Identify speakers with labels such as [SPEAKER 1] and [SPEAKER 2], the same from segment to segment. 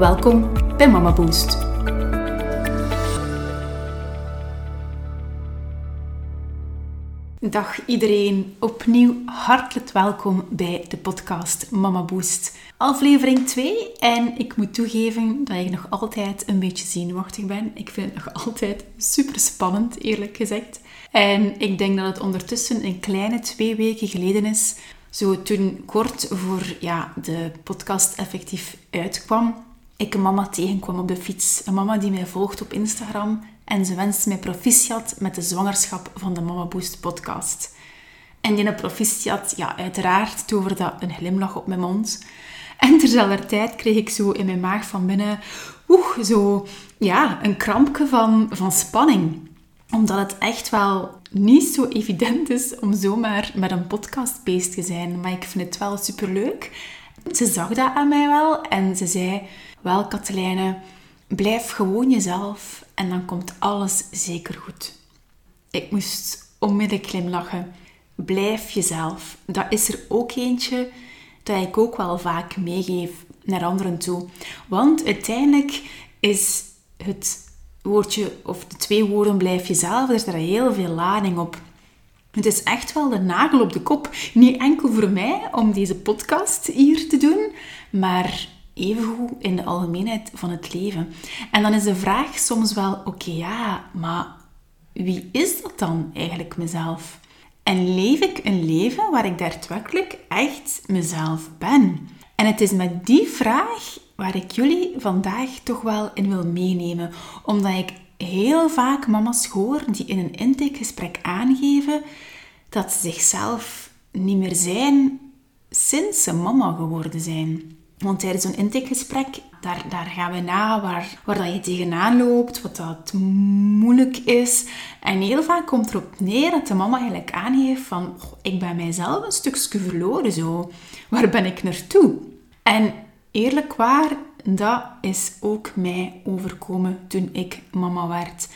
[SPEAKER 1] Welkom bij Mama Boost. Dag iedereen, opnieuw hartelijk welkom bij de podcast Mama Boost. Aflevering 2 en ik moet toegeven dat ik nog altijd een beetje zenuwachtig ben. Ik vind het nog altijd super spannend, eerlijk gezegd. En ik denk dat het ondertussen een kleine twee weken geleden is, zo toen kort voor ja, de podcast effectief uitkwam, ik een mama tegenkwam op de fiets. Een mama die mij volgt op Instagram en ze wenst mij proficiat met de zwangerschap van de Mama Boost podcast. En die proficiat, ja, uiteraard tover dat een glimlach op mijn mond. En terzelfde tijd kreeg ik zo in mijn maag van binnen, oeh, zo, ja, een krampje van, van spanning. Omdat het echt wel niet zo evident is om zomaar met een podcast bezig te zijn. Maar ik vind het wel superleuk. Ze zag dat aan mij wel en ze zei, wel Katelijne, blijf gewoon jezelf en dan komt alles zeker goed. Ik moest onmiddellijk glimlachen. Blijf jezelf. Dat is er ook eentje dat ik ook wel vaak meegeef naar anderen toe. Want uiteindelijk is het woordje, of de twee woorden blijf jezelf, er is er heel veel lading op. Het is echt wel de nagel op de kop. Niet enkel voor mij om deze podcast hier te doen, maar evengoed in de algemeenheid van het leven. En dan is de vraag soms wel: oké, ja, maar wie is dat dan eigenlijk mezelf? En leef ik een leven waar ik daadwerkelijk echt mezelf ben? En het is met die vraag waar ik jullie vandaag toch wel in wil meenemen, omdat ik heel vaak mama's hoor die in een intakegesprek aangeven dat ze zichzelf niet meer zijn sinds ze mama geworden zijn. Want tijdens zo'n intakegesprek, daar, daar gaan we na waar, waar dat je tegenaan loopt, wat dat moeilijk is. En heel vaak komt erop neer dat de mama eigenlijk aangeeft van, ik ben mijzelf een stukje verloren zo. Waar ben ik naartoe? En eerlijk waar, dat is ook mij overkomen toen ik mama werd.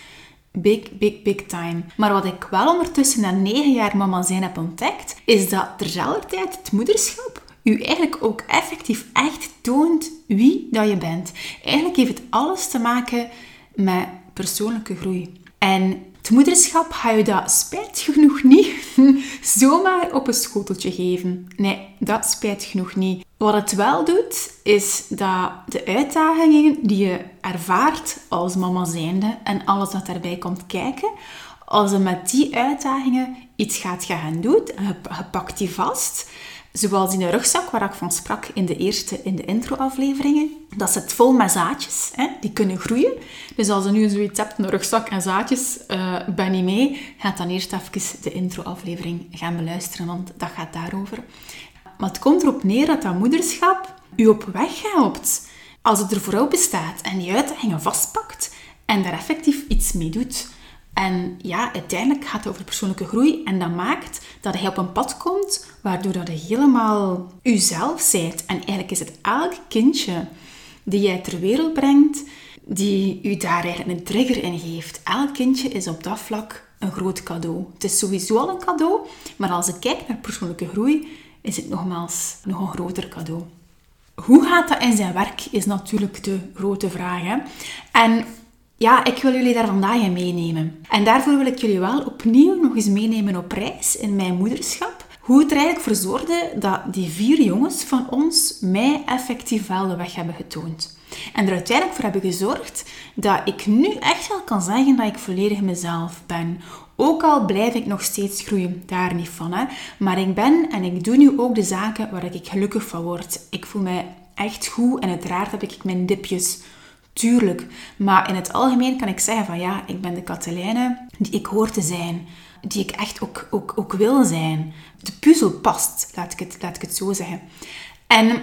[SPEAKER 1] Big, big, big time. Maar wat ik wel ondertussen na negen jaar mama zijn heb ontdekt, is dat terzelfde tijd het moederschap u eigenlijk ook effectief echt toont wie dat je bent. Eigenlijk heeft het alles te maken met persoonlijke groei. En het moederschap ga je dat spijt genoeg niet zomaar op een schoteltje geven. Nee, dat spijt genoeg niet. Wat het wel doet, is dat de uitdagingen die je ervaart als mama zijnde en alles wat daarbij komt kijken, als je met die uitdagingen iets gaat gaan doen en je pakt die vast, Zoals in de rugzak waar ik van sprak in de eerste, in de intro-afleveringen. Dat zit vol met zaadjes, hè, die kunnen groeien. Dus als je nu zoiets hebt, een rugzak en zaadjes, uh, ben niet mee. Ga dan eerst even de intro-aflevering gaan beluisteren, want dat gaat daarover. Maar het komt erop neer dat dat moederschap u op weg helpt. Als het er voorop bestaat en die uitdagingen vastpakt en daar effectief iets mee doet. En ja, uiteindelijk gaat het over persoonlijke groei en dat maakt dat je op een pad komt waardoor dat je helemaal jezelf bent. En eigenlijk is het elk kindje die jij ter wereld brengt, die u daar eigenlijk een trigger in geeft. Elk kindje is op dat vlak een groot cadeau. Het is sowieso al een cadeau, maar als je kijkt naar persoonlijke groei, is het nogmaals nog een groter cadeau. Hoe gaat dat in zijn werk, is natuurlijk de grote vraag. Hè? En ja, ik wil jullie daar vandaag in meenemen. En daarvoor wil ik jullie wel opnieuw nog eens meenemen op reis in mijn moederschap. Hoe het er eigenlijk voor zorgde dat die vier jongens van ons mij effectief wel de weg hebben getoond. En er uiteindelijk voor hebben gezorgd dat ik nu echt wel kan zeggen dat ik volledig mezelf ben. Ook al blijf ik nog steeds groeien, daar niet van. Hè. Maar ik ben en ik doe nu ook de zaken waar ik gelukkig van word. Ik voel mij echt goed en uiteraard heb ik mijn dipjes. Tuurlijk. Maar in het algemeen kan ik zeggen van ja, ik ben de Katelijne die ik hoor te zijn. Die ik echt ook, ook, ook wil zijn. De puzzel past, laat ik, het, laat ik het zo zeggen. En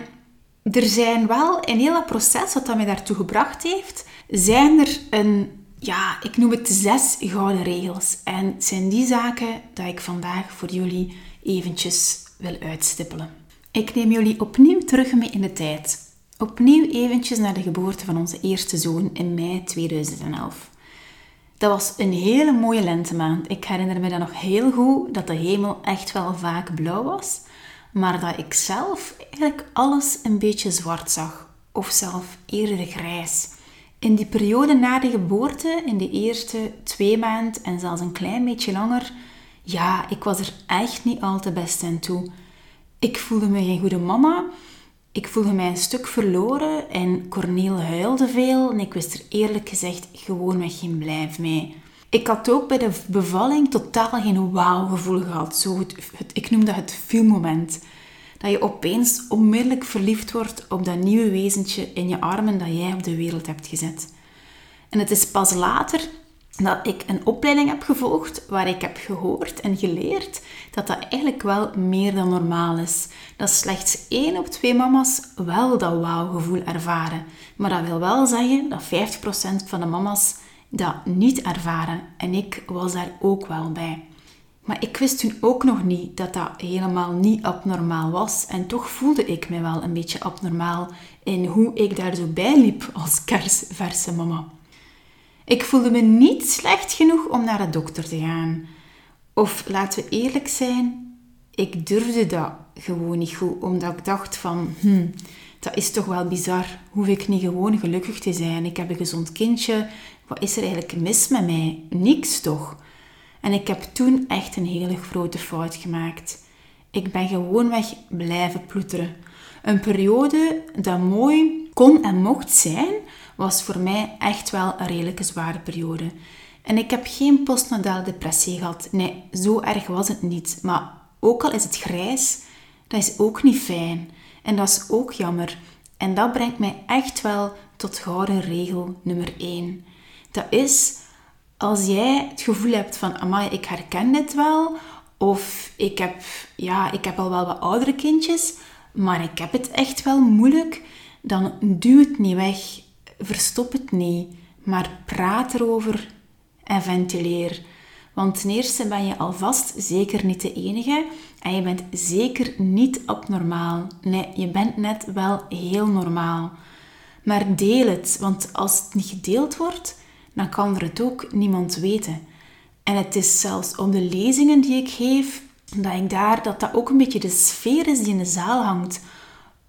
[SPEAKER 1] er zijn wel in heel dat proces, wat dat mij daartoe gebracht heeft, zijn er een, ja, ik noem het zes gouden regels. En het zijn die zaken dat ik vandaag voor jullie eventjes wil uitstippelen. Ik neem jullie opnieuw terug mee in de tijd. Opnieuw eventjes naar de geboorte van onze eerste zoon in mei 2011. Dat was een hele mooie lentemaand. Ik herinner me dan nog heel goed dat de hemel echt wel vaak blauw was, maar dat ik zelf eigenlijk alles een beetje zwart zag, of zelf eerder grijs. In die periode na de geboorte, in de eerste twee maanden en zelfs een klein beetje langer, ja, ik was er echt niet al te best aan toe. Ik voelde me geen goede mama. Ik voelde mij een stuk verloren en Corneel huilde veel en ik wist er eerlijk gezegd gewoonweg geen blijf mee. Ik had ook bij de bevalling totaal geen wauw-gevoel gehad. Zo het, ik noem dat het viel-moment. Dat je opeens onmiddellijk verliefd wordt op dat nieuwe wezentje in je armen dat jij op de wereld hebt gezet. En het is pas later dat ik een opleiding heb gevolgd waar ik heb gehoord en geleerd dat dat eigenlijk wel meer dan normaal is. Dat slechts één op twee mama's wel dat wauw-gevoel ervaren. Maar dat wil wel zeggen dat 50% van de mama's dat niet ervaren. En ik was daar ook wel bij. Maar ik wist toen ook nog niet dat dat helemaal niet abnormaal was. En toch voelde ik me wel een beetje abnormaal in hoe ik daar zo bij liep als kersverse mama. Ik voelde me niet slecht genoeg om naar de dokter te gaan. Of laten we eerlijk zijn, ik durfde dat gewoon niet goed, omdat ik dacht van, hm, dat is toch wel bizar. Hoef ik niet gewoon gelukkig te zijn? Ik heb een gezond kindje. Wat is er eigenlijk mis met mij? Niks toch? En ik heb toen echt een hele grote fout gemaakt. Ik ben gewoonweg blijven ploeteren. Een periode dat mooi kon en mocht zijn, was voor mij echt wel een redelijke zware periode. En ik heb geen postnatale depressie gehad. Nee, zo erg was het niet. Maar ook al is het grijs, dat is ook niet fijn. En dat is ook jammer. En dat brengt mij echt wel tot gouden regel nummer 1. Dat is als jij het gevoel hebt van, amai, ik herken dit wel. Of ik heb, ja, ik heb al wel wat oudere kindjes, maar ik heb het echt wel moeilijk. Dan duw het niet weg verstop het niet, maar praat erover en ventileer. Want ten eerste ben je alvast zeker niet de enige en je bent zeker niet abnormaal. Nee, je bent net wel heel normaal. Maar deel het, want als het niet gedeeld wordt, dan kan er het ook niemand weten. En het is zelfs om de lezingen die ik geef, dat ik daar, dat dat ook een beetje de sfeer is die in de zaal hangt.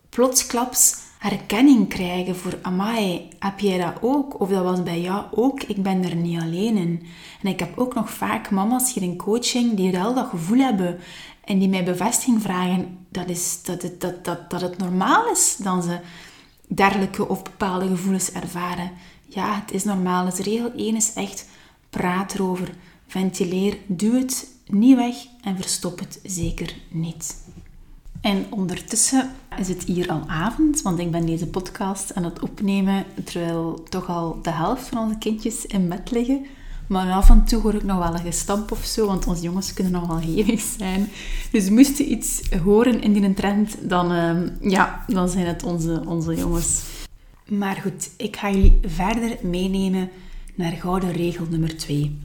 [SPEAKER 1] Plotsklaps herkenning krijgen voor amai, heb jij dat ook? Of dat was bij jou ook? Ik ben er niet alleen in. En ik heb ook nog vaak mama's hier in coaching die wel dat gevoel hebben en die mij bevestiging vragen dat, is, dat, het, dat, dat, dat het normaal is dat ze dergelijke of bepaalde gevoelens ervaren. Ja, het is normaal. Dus regel 1 is echt praat erover, ventileer, duw het niet weg en verstop het zeker niet. En ondertussen is het hier al avond, want ik ben deze podcast aan het opnemen terwijl toch al de helft van onze kindjes in bed liggen. Maar af en toe hoor ik nog wel een gestamp of zo, want onze jongens kunnen nogal hevig zijn. Dus moest je iets horen in die trend, dan, uh, ja, dan zijn het onze, onze jongens. Maar goed, ik ga jullie verder meenemen naar gouden regel nummer 2.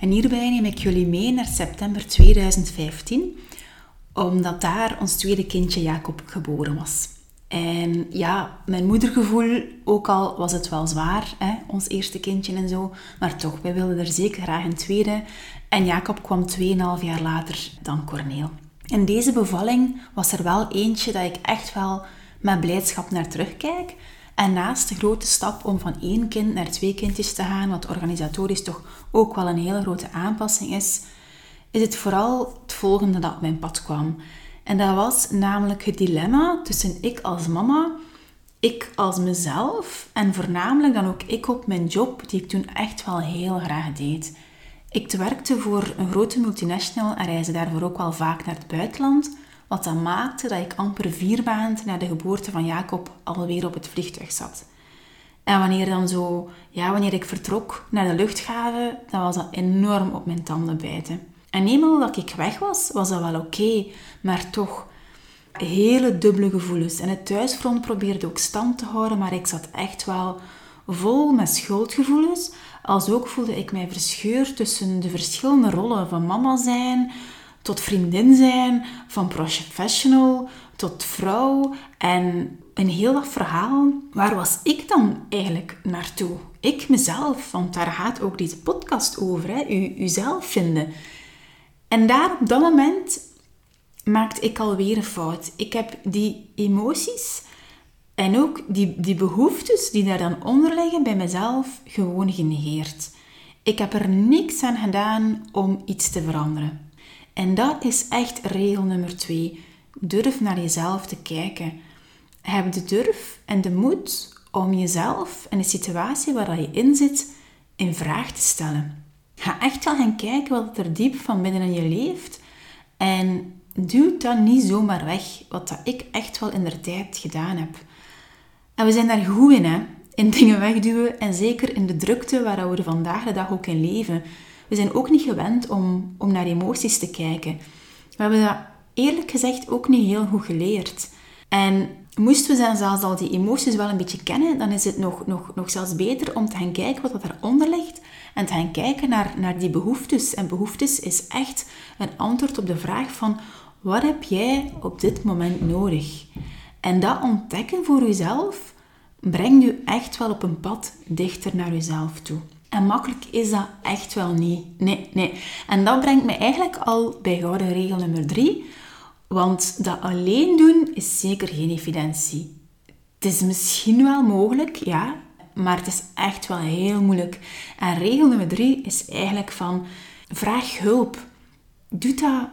[SPEAKER 1] En hierbij neem ik jullie mee naar september 2015 omdat daar ons tweede kindje Jacob geboren was. En ja, mijn moedergevoel, ook al was het wel zwaar, hè, ons eerste kindje en zo, maar toch, wij wilden er zeker graag een tweede. En Jacob kwam 2,5 jaar later dan Corneel. En deze bevalling was er wel eentje dat ik echt wel met blijdschap naar terugkijk. En naast de grote stap om van één kind naar twee kindjes te gaan, wat organisatorisch toch ook wel een hele grote aanpassing is, is het vooral het volgende dat op mijn pad kwam. En dat was namelijk het dilemma tussen ik als mama, ik als mezelf en voornamelijk dan ook ik op mijn job, die ik toen echt wel heel graag deed. Ik werkte voor een grote multinational en reisde daarvoor ook wel vaak naar het buitenland, wat dan maakte dat ik amper vier maanden na de geboorte van Jacob alweer op het vliegtuig zat. En wanneer dan zo, ja, wanneer ik vertrok naar de luchthaven, dan was dat enorm op mijn tanden bijten. En eenmaal dat ik weg was, was dat wel oké. maar toch, hele dubbele gevoelens. En het thuisfront probeerde ook stand te houden, maar ik zat echt wel vol met schuldgevoelens. Als ook voelde ik mij verscheurd tussen de verschillende rollen van mama zijn, tot vriendin zijn, van professional tot vrouw. En een heel dat verhaal, waar was ik dan eigenlijk naartoe? Ik mezelf, want daar gaat ook deze podcast over, hè? U, uzelf vinden. En daar op dat moment maakte ik alweer een fout. Ik heb die emoties en ook die, die behoeftes die daar dan onder liggen bij mezelf gewoon genegeerd. Ik heb er niks aan gedaan om iets te veranderen. En dat is echt regel nummer twee. Durf naar jezelf te kijken. Heb de durf en de moed om jezelf en de situatie waar je in zit in vraag te stellen. Ga echt wel gaan kijken wat er diep van binnen in je leeft en duw dat niet zomaar weg, wat dat ik echt wel in de tijd gedaan heb. En we zijn daar goed in, hè? in dingen wegduwen en zeker in de drukte waar we er vandaag de dag ook in leven. We zijn ook niet gewend om, om naar emoties te kijken. We hebben dat eerlijk gezegd ook niet heel goed geleerd. En moesten we dan zelfs al die emoties wel een beetje kennen, dan is het nog, nog, nog zelfs beter om te gaan kijken wat eronder ligt en te gaan kijken naar, naar die behoeftes. En behoeftes is echt een antwoord op de vraag van wat heb jij op dit moment nodig? En dat ontdekken voor jezelf brengt u echt wel op een pad dichter naar jezelf toe. En makkelijk is dat echt wel niet. Nee, nee. En dat brengt me eigenlijk al bij gouden regel nummer drie. Want dat alleen doen is zeker geen evidentie. Het is misschien wel mogelijk, ja, maar het is echt wel heel moeilijk. En regel nummer drie is eigenlijk van vraag hulp. Doe dat,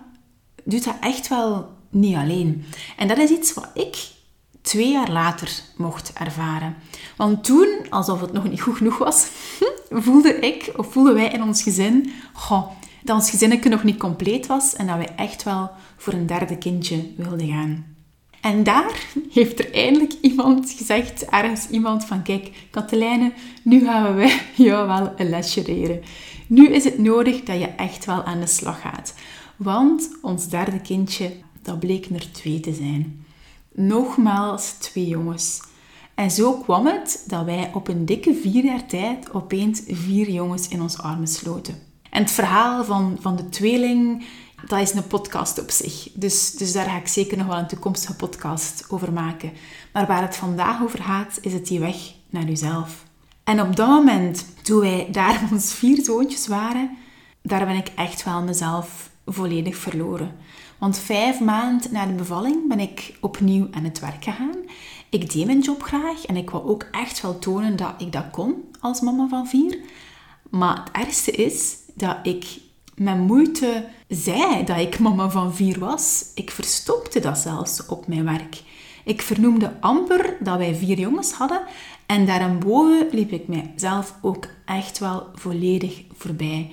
[SPEAKER 1] dat echt wel niet alleen. En dat is iets wat ik twee jaar later mocht ervaren. Want toen, alsof het nog niet goed genoeg was, voelde ik, of voelden wij in ons gezin, goh, dat ons gezinnetje nog niet compleet was en dat wij echt wel voor een derde kindje wilden gaan. En daar heeft er eindelijk iemand gezegd, ergens iemand van, kijk, Katelijne, nu gaan we jou wel een lesje leren. Nu is het nodig dat je echt wel aan de slag gaat. Want ons derde kindje, dat bleek er twee te zijn. Nogmaals twee jongens. En zo kwam het dat wij op een dikke vier jaar tijd opeens vier jongens in ons armen sloten. En het verhaal van, van de tweeling, dat is een podcast op zich. Dus, dus daar ga ik zeker nog wel een toekomstige podcast over maken. Maar waar het vandaag over gaat, is het die weg naar jezelf. En op dat moment, toen wij daar ons vier zoontjes waren, daar ben ik echt wel mezelf volledig verloren. Want vijf maanden na de bevalling ben ik opnieuw aan het werk gegaan. Ik deed mijn job graag en ik wou ook echt wel tonen dat ik dat kon als mama van vier. Maar het ergste is dat ik met moeite zei dat ik mama van vier was. Ik verstopte dat zelfs op mijn werk. Ik vernoemde amper dat wij vier jongens hadden en daarboven liep ik mijzelf ook echt wel volledig voorbij.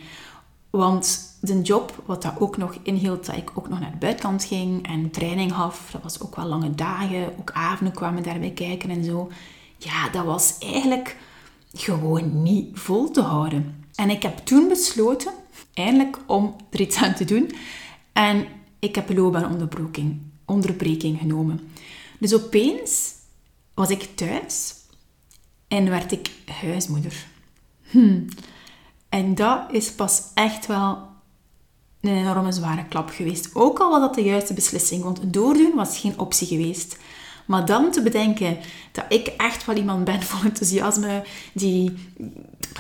[SPEAKER 1] Want de job, wat dat ook nog inhield, dat ik ook nog naar het buitenland ging en training gaf, dat was ook wel lange dagen, ook avonden kwamen daarbij kijken en zo. Ja, dat was eigenlijk gewoon niet vol te houden. En ik heb toen besloten, eindelijk, om er iets aan te doen. En ik heb loopbaanonderbreking onderbreking genomen. Dus opeens was ik thuis en werd ik huismoeder. Hm. En dat is pas echt wel een enorme zware klap geweest. Ook al was dat de juiste beslissing, want doordoen was geen optie geweest. Maar dan te bedenken dat ik echt wel iemand ben vol enthousiasme, die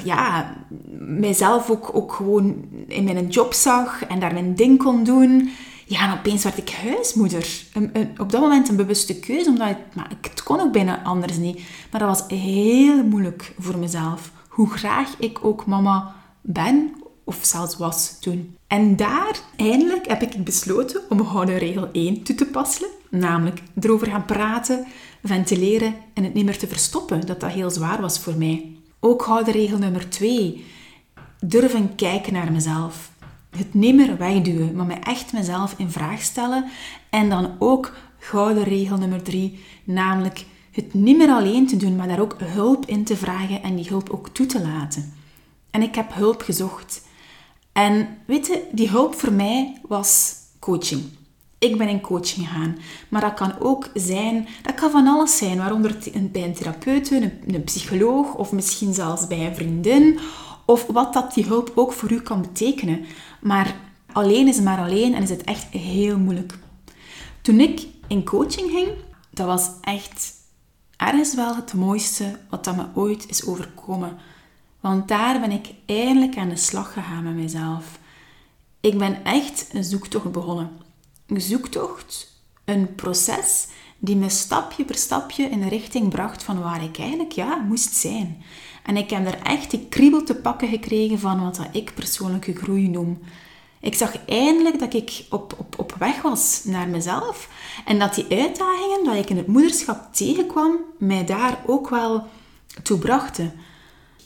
[SPEAKER 1] ja, mijzelf ook, ook gewoon in mijn job zag en daar mijn ding kon doen. Ja, en opeens werd ik huismoeder. op dat moment een bewuste keuze, omdat ik, maar het kon ook bijna anders niet. Maar dat was heel moeilijk voor mezelf. Hoe graag ik ook mama ben of zelfs was toen. En daar eindelijk heb ik besloten om gouden regel 1 toe te passen. Namelijk erover gaan praten, ventileren en het niet meer te verstoppen, dat dat heel zwaar was voor mij. Ook gouden regel nummer 2. Durven kijken naar mezelf. Het niet meer wegduwen, maar me echt mezelf in vraag stellen. En dan ook gouden regel nummer 3, namelijk het niet meer alleen te doen, maar daar ook hulp in te vragen en die hulp ook toe te laten. En ik heb hulp gezocht. En weet je, die hulp voor mij was coaching. Ik ben in coaching gegaan. Maar dat kan ook zijn, dat kan van alles zijn, waaronder bij een therapeut, een, een psycholoog of misschien zelfs bij een vriendin. Of wat dat die hulp ook voor u kan betekenen. Maar alleen is maar alleen en is het echt heel moeilijk. Toen ik in coaching ging, dat was echt ergens wel het mooiste wat dat me ooit is overkomen. Want daar ben ik eindelijk aan de slag gegaan met mezelf. Ik ben echt een zoektocht begonnen. Een zoektocht, een proces die me stapje per stapje in de richting bracht van waar ik eigenlijk ja, moest zijn. En ik heb er echt die kriebel te pakken gekregen van wat ik persoonlijke groei noem. Ik zag eindelijk dat ik op, op, op weg was naar mezelf en dat die uitdagingen dat ik in het moederschap tegenkwam, mij daar ook wel toe brachten.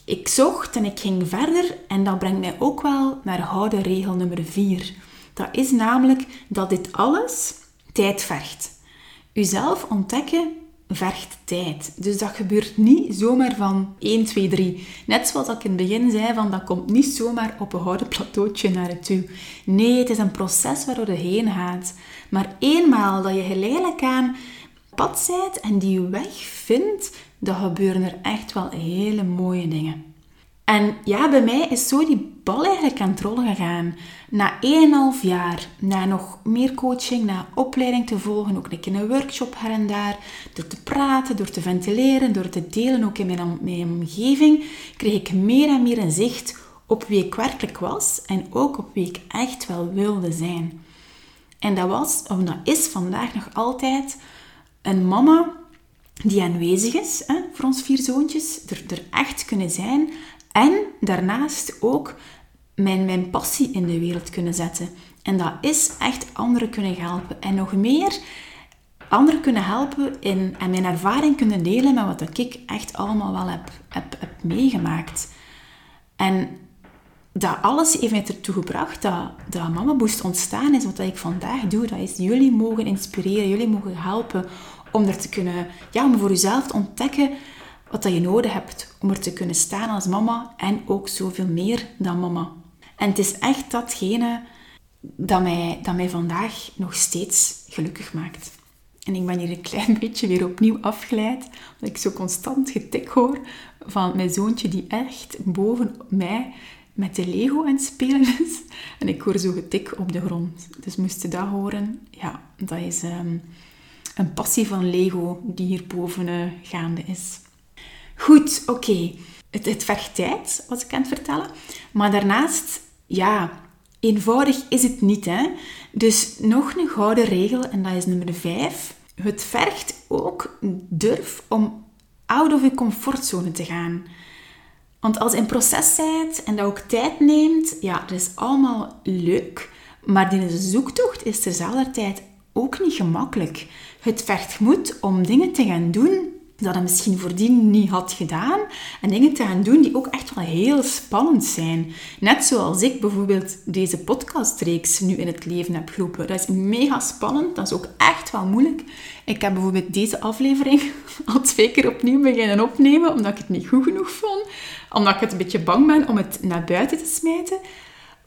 [SPEAKER 1] Ik zocht en ik ging verder en dat brengt mij ook wel naar gouden regel nummer 4. Dat is namelijk dat dit alles tijd vergt. Uzelf ontdekken vergt tijd. Dus dat gebeurt niet zomaar van 1, 2, 3. Net zoals ik in het begin zei, van, dat komt niet zomaar op een houten plateautje naar je toe. Nee, het is een proces waardoor je heen gaat. Maar eenmaal dat je geleidelijk aan pad bent en die weg vindt, dan gebeuren er echt wel hele mooie dingen. En ja, bij mij is zo die bal eigenlijk aan het rollen gegaan. Na 1,5 jaar, na nog meer coaching, na opleiding te volgen, ook een keer een workshop her en daar, door te praten, door te ventileren, door te delen ook in mijn, omgeving, kreeg ik meer en meer een zicht op wie ik werkelijk was en ook op wie ik echt wel wilde zijn. En dat was, of dat is vandaag nog altijd, een mama die aanwezig is hè, voor ons vier zoontjes, er, er echt kunnen zijn en daarnaast ook mijn, mijn passie in de wereld kunnen zetten. En dat is echt anderen kunnen helpen. En nog meer anderen kunnen helpen in, en mijn ervaring kunnen delen met wat ik echt allemaal wel heb, heb, heb meegemaakt. En dat alles heeft mij ertoe gebracht dat, dat Mama Boost ontstaan is. Wat ik vandaag doe, dat is jullie mogen inspireren, jullie mogen helpen om er te kunnen, ja, om voor jezelf te ontdekken wat dat je nodig hebt om er te kunnen staan als mama en ook zoveel meer dan mama. En het is echt datgene dat mij, dat mij vandaag nog steeds gelukkig maakt. En ik ben hier een klein beetje weer opnieuw afgeleid, omdat ik zo constant getik hoor van mijn zoontje die echt boven mij met de Lego aan het spelen is. En ik hoor zo getik op de grond. Dus moest je dat horen, ja, dat is ehm, een passie van Lego die hier boven uh, gaande is. Goed, oké. Het, het vergt tijd, was ik aan het vertellen. Maar daarnaast, ja, eenvoudig is het niet. Hè? Dus nog een gouden regel, en dat is nummer 5. Het vergt ook durf om out of je comfortzone te gaan. Want als je in proces bent en dat ook tijd neemt, ja, dat is allemaal leuk. Maar die zoektocht is terzelfde tijd ook niet gemakkelijk. Het vergt moed om dingen te gaan doen dat hij misschien voordien niet had gedaan. En dingen te gaan doen die ook echt wel heel spannend zijn. Net zoals ik bijvoorbeeld deze podcastreeks nu in het leven heb geroepen. Dat is mega spannend. Dat is ook echt wel moeilijk. Ik heb bijvoorbeeld deze aflevering al twee keer opnieuw beginnen opnemen, omdat ik het niet goed genoeg vond. Omdat ik het een beetje bang ben om het naar buiten te smijten.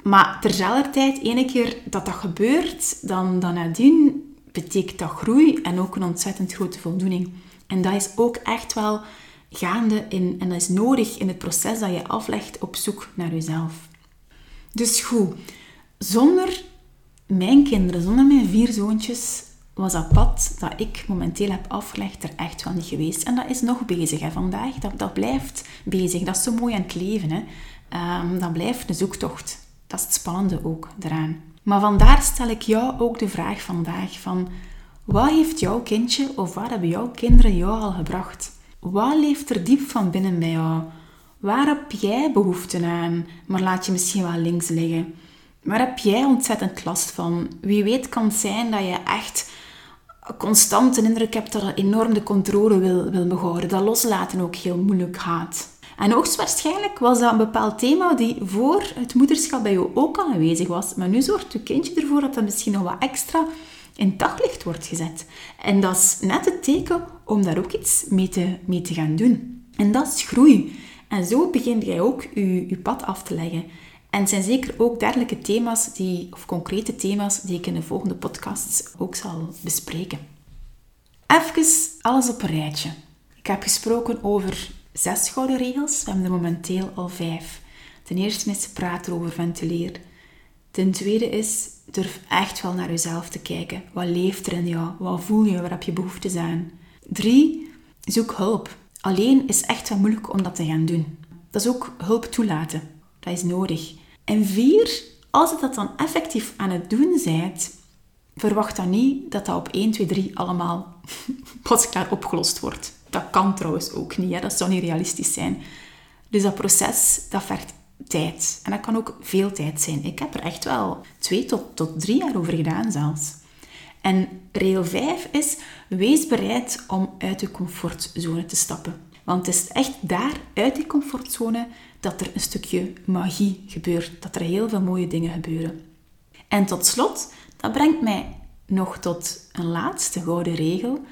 [SPEAKER 1] Maar terzelfde tijd, ene keer dat dat gebeurt, dan, dan nadien betekent dat groei en ook een ontzettend grote voldoening. En dat is ook echt wel gaande in, en dat is nodig in het proces dat je aflegt op zoek naar jezelf. Dus goed, zonder mijn kinderen, zonder mijn vier zoontjes, was dat pad dat ik momenteel heb afgelegd er echt wel niet geweest. En dat is nog bezig hè, vandaag. Dat, dat blijft bezig. Dat is zo mooi aan het leven. Hè. Um, dat blijft een zoektocht. Dat is het spannende ook eraan. Maar vandaar stel ik jou ook de vraag vandaag van... Wat heeft jouw kindje of waar hebben jouw kinderen jou al gebracht? Wat leeft er diep van binnen bij jou? Waar heb jij behoefte aan, maar laat je misschien wel links liggen? Waar heb jij ontzettend last van? Wie weet kan het zijn dat je echt constant een indruk hebt dat je enorm de controle wil, wil behouden. Dat loslaten ook heel moeilijk gaat. En hoogstwaarschijnlijk was dat een bepaald thema die voor het moederschap bij jou ook al aanwezig was. Maar nu zorgt je kindje ervoor dat dat misschien nog wat extra in daglicht wordt gezet. En dat is net het teken om daar ook iets mee te, mee te gaan doen. En dat is groei. En zo begin jij ook je, pad af te leggen. En het zijn zeker ook dergelijke thema's, die, of concrete thema's, die ik in de volgende podcasts ook zal bespreken. Even alles op een rijtje. Ik heb gesproken over zes gouden regels. We hebben er momenteel al vijf. Ten eerste is praten over ventileer. Ten tweede is durf echt wel naar jezelf te kijken. Wat leeft er in jou? Wat voel je? Waar heb je behoeftes aan? Drie, zoek hulp. Alleen is echt wel moeilijk om dat te gaan doen. Dat is ook hulp toelaten. Dat is nodig. En vier, als je dat dan effectief aan het doen bent, verwacht dan niet dat dat op 1, 2, 3 allemaal pas klaar opgelost wordt. Dat kan trouwens ook niet, hè? dat zou niet realistisch zijn. Dus dat proces, dat vergt tijd. En dat kan ook veel tijd zijn. Ik heb er echt wel twee tot, tot drie jaar over gedaan zelfs. En regel 5 is, wees bereid om uit je comfortzone te stappen. Want het is echt daar, uit die comfortzone, dat er een stukje magie gebeurt. Dat er heel veel mooie dingen gebeuren. En tot slot, dat brengt mij nog tot een laatste gouden regel.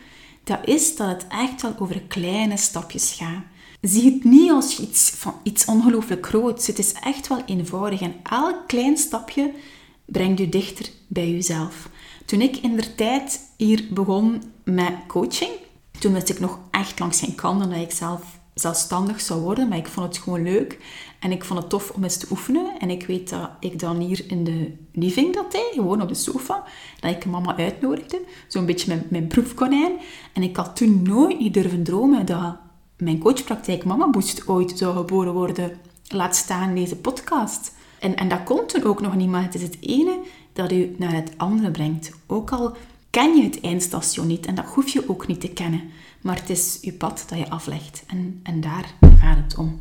[SPEAKER 1] Dat is dat het echt wel over kleine stapjes gaat. Zie het niet als iets, van iets ongelooflijk groots. Het is echt wel eenvoudig. En elk klein stapje brengt u dichter bij uzelf. Toen ik in de tijd hier begon met coaching, toen wist ik nog echt langs geen kant dat ik zelf zelfstandig zou worden, maar ik vond het gewoon leuk. En ik vond het tof om eens te oefenen. En ik weet dat ik dan hier in de living dat deed, gewoon op de sofa, dat ik mama uitnodigde. Zo'n beetje mijn, mijn proefkonijn. En ik had toen nooit niet durven dromen dat mijn coachpraktijk Mama Boost ooit zou geboren worden. Laat staan deze podcast. En, en dat komt toen ook nog niet, maar het is het ene dat u naar het andere brengt. Ook al ken je het eindstation niet en dat hoef je ook niet te kennen. Maar het is je pad dat je aflegt. En, en daar gaat het om.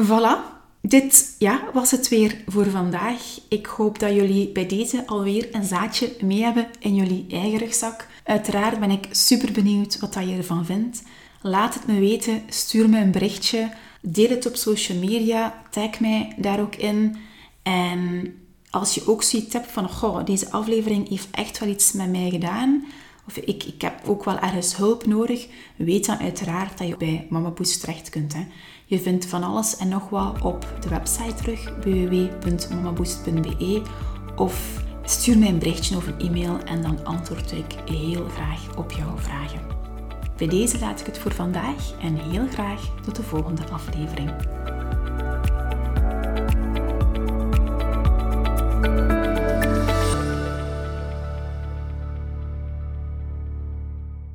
[SPEAKER 1] Voilà. Dit ja, was het weer voor vandaag. Ik hoop dat jullie bij deze alweer een zaadje mee hebben in jullie eigen rugzak. Uiteraard ben ik super benieuwd wat je ervan vindt. Laat het me weten. Stuur me een berichtje. Deel het op social media. Tag mij daar ook in. En als je ook zoiets hebt van, goh, deze aflevering heeft echt wel iets met mij gedaan, of ik, ik heb ook wel ergens hulp nodig, weet dan uiteraard dat je bij Mama terecht kunt. Hè. Je vindt van alles en nog wat op de website terug, www.mamaboost.be of stuur mij een berichtje of een e-mail en dan antwoord ik heel graag op jouw vragen. Bij deze laat ik het voor vandaag en heel graag tot de volgende aflevering.